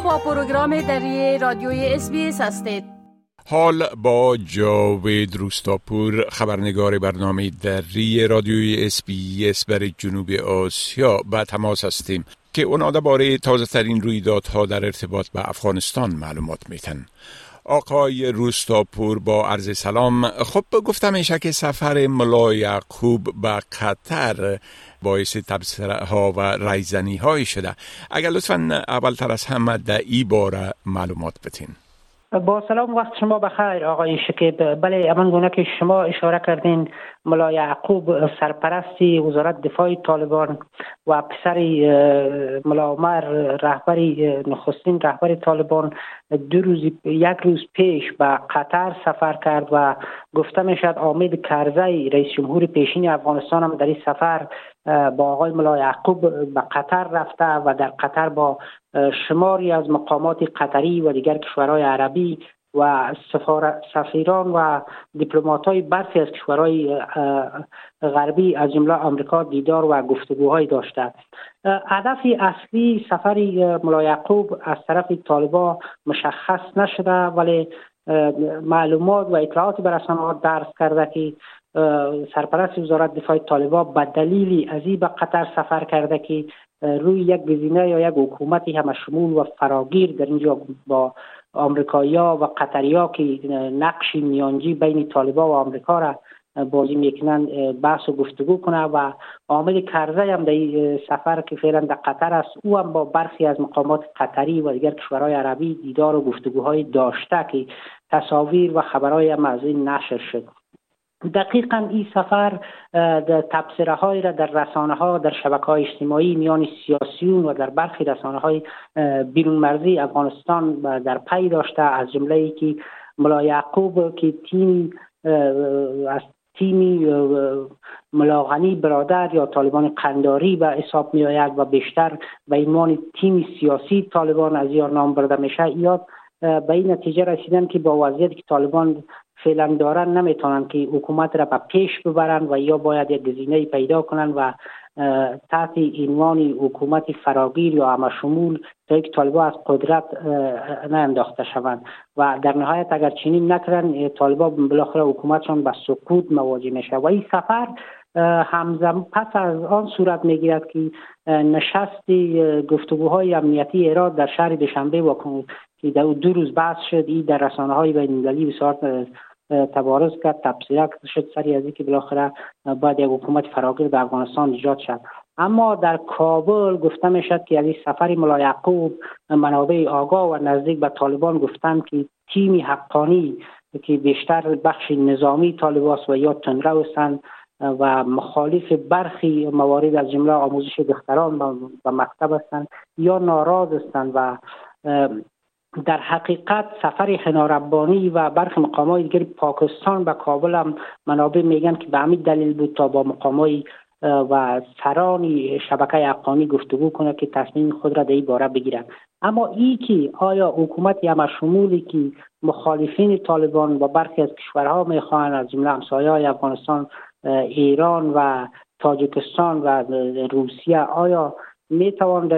با پروگرام دری رادیوی SBS هستید. حال با جاوید روستاپور خبرنگار برنامه دری رادیوی SBS برای جنوب آسیا به تماس هستیم که اونا درباره تازه ترین رویدادها در ارتباط به افغانستان معلومات میتن آقای روستاپور با عرض سلام. خب گفتم ایشه که سفر ملا یعقوب به قطر باعث تبصره ها و رایزنی های شده. اگر لطفا اول تر از همه در ای باره معلومات بتین. با سلام وقت شما بخیر آقای شکیب. بله امان گونه که شما اشاره کردین ملا یعقوب سرپرستی وزارت دفاع طالبان و پسر ملا عمر رهبری نخستین رهبر طالبان دو روز یک روز پیش به قطر سفر کرد و گفته می شد آمد کرزی رئیس جمهور پیشین افغانستان هم در این سفر با آقای ملا یعقوب به قطر رفته و در قطر با شماری از مقامات قطری و دیگر کشورهای عربی و سفیران و دیپلمات های برخی از کشورهای غربی از جمله آمریکا دیدار و گفتگوهای داشته هدف اصلی سفر ملا یعقوب از طرف طالبا مشخص نشده ولی معلومات و اطلاعات بر ها درس کرده که سرپرست وزارت دفاع طالبا به دلیلی از به قطر سفر کرده که روی یک گزینه یا یک حکومتی همه شمول و فراگیر در اینجا با آمریکایا و قطریا که نقشی میانجی بین طالبا و آمریکا را بازی می‌کنن بحث و گفتگو کنه و عامل کرزه هم در سفر که فعلا در قطر است او هم با برخی از مقامات قطری و دیگر کشورهای عربی دیدار و گفتگوهای داشته که تصاویر و خبرهای هم از این نشر شد. دقیقا این سفر تبصره های را در رسانه ها در شبکه های اجتماعی میان سیاسیون و در برخی رسانه های بیرون مرزی افغانستان در پی داشته. از جمله ای که ملا یعقوب که تیم از تیمی ملاغنی برادر یا طالبان قنداری به حساب می آید و بیشتر به عنوان تیم سیاسی طالبان از یار نام برده میشه یاد به این نتیجه رسیدن که با وضعیتی که طالبان فعلا دارن نمی‌تونن که حکومت را به پیش ببرن و یا باید یک گزینه پیدا کنن و تحت عنوان حکومت فراگیر یا همه شمول تا یک طالبا از قدرت نه انداخته شوند. و در نهایت اگر چنین نکردن طالبا بالاخره حکومتشان به سقوط مواجه میشه. و این سفر همزم پس از آن صورت می‌گیرد که نشست گفتگوهای امنیتی ایران در شهر دوشنبه و که دو روز بعد شد این در رسانه های بین بسیار تبارز کرد تبصیره شد سری از که بالاخره باید یک حکومت فراگیر به افغانستان ایجاد شد. اما در کابل گفته می شد که این سفر ملا یعقوب منابع آگاه و نزدیک به طالبان گفتند که تیمی حقانی که بیشتر بخش نظامی طالباس و یا تنرو هستند و مخالف برخی موارد از جمله آموزش دختران و مکتب هستند یا ناراض هستند و در حقیقت سفر حناربانی و برخی مقامات دیگر پاکستان به کابل هم منابع میگن که به همین دلیل بود تا با مقامای و سران شبکه افغانی گفتگو کنه که تصمیم خود را در این باره بگیرن. اما ای که آیا حکومت یا شمولی که مخالفین طالبان و برخی از کشورها می‌خواهند از جمله همسایه افغانستان ایران و تاجیکستان و روسیه آیا می توان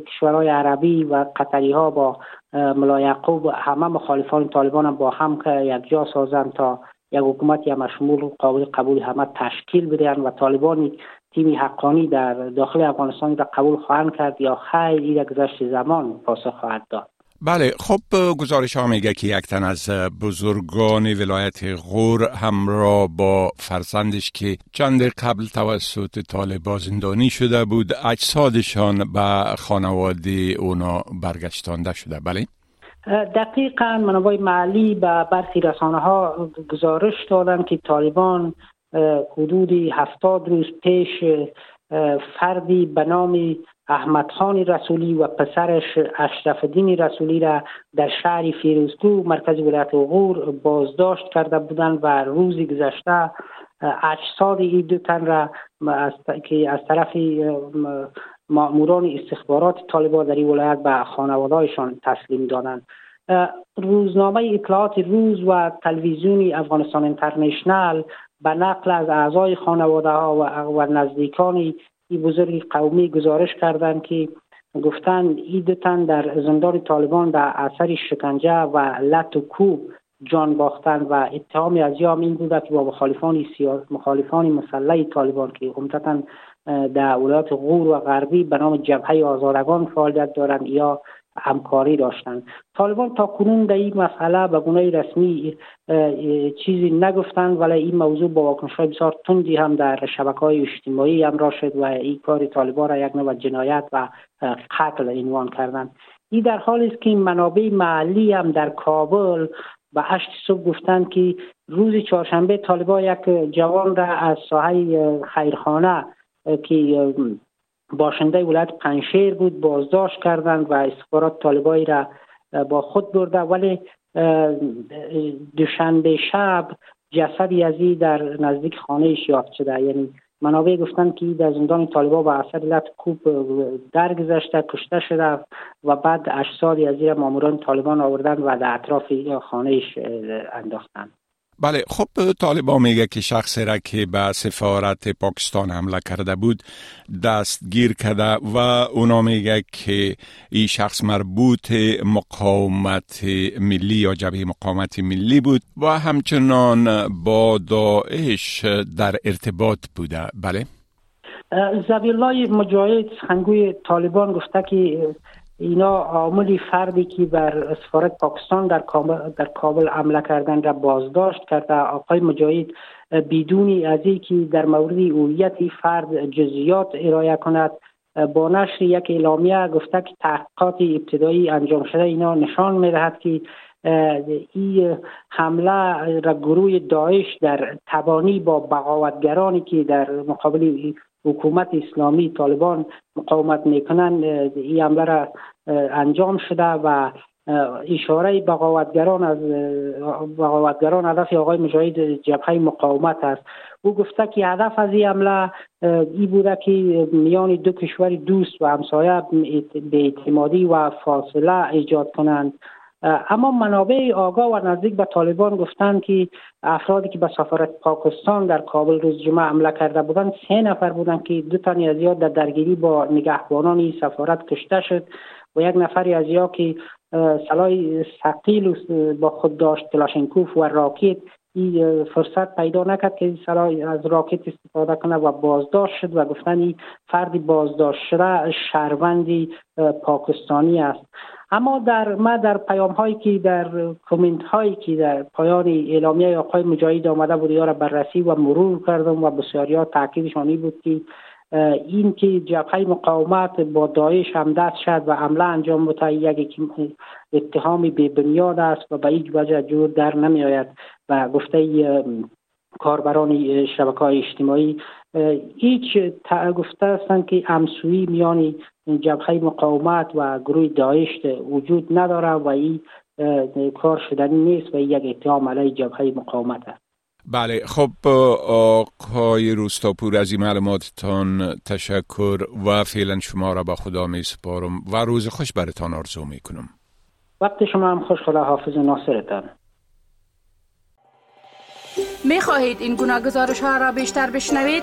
کشورهای عربی و قطری ها با ملا یعقوب همه مخالفان طالبان هم با هم که یک جا سازند تا یک حکومت مشمول قابل قبول همه تشکیل بدهند و طالبان تیمی حقانی در داخل افغانستان را قبول خواهند کرد یا خیلی یک گذشت زمان پاسخ خواهد داد. بله خب گزارش ها میگه که یک تن از بزرگان ولایت غور همراه با فرزندش که چند قبل توسط طالبا زندانی شده بود اجسادشان به خانواده اونا برگشتانده شده. بله. دقیقا منابع معلی به برخی رسانه ها گزارش دادن که طالبان حدودی هفتاد روز پیش فردی به نام احمد خان رسولی و پسرش اشرف دین رسولی را در شهر فیروزکو مرکز ولایت غور بازداشت کرده بودند و روزی گذشته اجساد این دو تن را که از طرف ماموران استخبارات طالبان در این ولایت به خانوادهایشان تسلیم دادند. روزنامه اطلاعات روز و تلویزیونی افغانستان اینترنشنل به نقل از اعضای خانواده ها و, و نزدیکانی این بزرگ قومی گزارش کردند که گفتن ای دو تن در زندان طالبان در اثر شکنجه و لط و کوب جان باختن و اتهام از یام این بوده که با مخالفان مخالفان مسلح طالبان که عمدتا در ولایات غور و غربی به نام جبهه آزادگان فعالیت دارند یا همکاری داشتند. طالبان تا کنون در این مسئله به گونه رسمی چیزی نگفتند ولی این موضوع با واکنش های بسیار تندی هم در شبکه های اجتماعی همراه شد و این کار طالبان را یک نوع جنایت و قتل عنوان کردند. این در حالی است که منابع محلی هم در کابل و هشت صبح گفتند که روز چهارشنبه طالبان یک جوان را از ساحه خیرخانه که باشنده ولایت پنشیر بود بازداشت کردند و استخبارات طالبایی را با خود برده ولی دوشنبه شب جسدی ازی در نزدیک خانه یافت شده. یعنی منابع گفتند که در زندان طالبا با اثر لط کوب درگذشته کشته شده و بعد اجسادی از را ماموران طالبان آوردن و در اطراف خانهش انداختند. بله خب طالبان میگه که شخصی را که به سفارت پاکستان حمله کرده بود دستگیر کرده و اونا میگه که این شخص مربوط مقاومت ملی یا جبهه مقاومت ملی بود و همچنان با داعش در ارتباط بوده. بله. زبی الله مجاهد سخنگوی طالبان گفته که اینا عاملی فردی که بر سفارت پاکستان در کابل, در کابل حمله کردن را بازداشت کرده آقای مجاهد بدونی از که در مورد هویت فرد جزیات ارائه کند با نشر یک اعلامیه گفته که تحقیقات ابتدایی انجام شده اینا نشان می‌دهد که این حمله را گروه داعش در تبانی با بغاوتگرانی که در مقابل حکومت اسلامی طالبان مقاومت می‌کنن این حمله را انجام شده و اشاره بغاوتگران از بغاوتگران هدف آقای مجاهد جبهه مقاومت است. او گفته که هدف از این حمله ای بوده که میان دو کشور دوست و همسایه به اعتمادی و فاصله ایجاد کنند. اما منابع آگاه و نزدیک به طالبان گفتند که افرادی که به سفارت پاکستان در کابل روز جمعه حمله کرده بودند سه نفر بودند که دو تنی از یاد در درگیری با نگهبانان سفارت کشته شد و یک نفری از یا که سلاح ثقیل با خود داشت کلاشنکوف و راکت این فرصت پیدا نکرد که سلاح از راکت استفاده کنه و بازداشت شد و گفتن این فردی بازداشت شده شهروندی پاکستانی است. اما در ما در پیام هایی که در کامنت هایی که در پایان اعلامیه آقای مجاهد آمده بود یا بررسی و مرور کردم و بسیاری ها تاکیدشانی بود که این که جبهه مقاومت با داعش هم دست شد و عمله انجام بوده یک اتهامی به بنیاد است و به هیچ وجه جور در نمی آید و گفته کاربران شبکه های اجتماعی هیچ گفته هستند که همسویی میان جبهه مقاومت و گروه داعش وجود نداره و این کار شدنی نیست و یک اتهام علیه جبهه مقاومت است. بله خب آقای روستاپور از این معلوماتتان تشکر و فعلا شما را به خدا می سپارم و روز خوش برتان آرزو می کنم. وقت شما هم خوش خدا حافظ ناصرتان. می خواهید این گونه گزارش ها را بیشتر بشنوید؟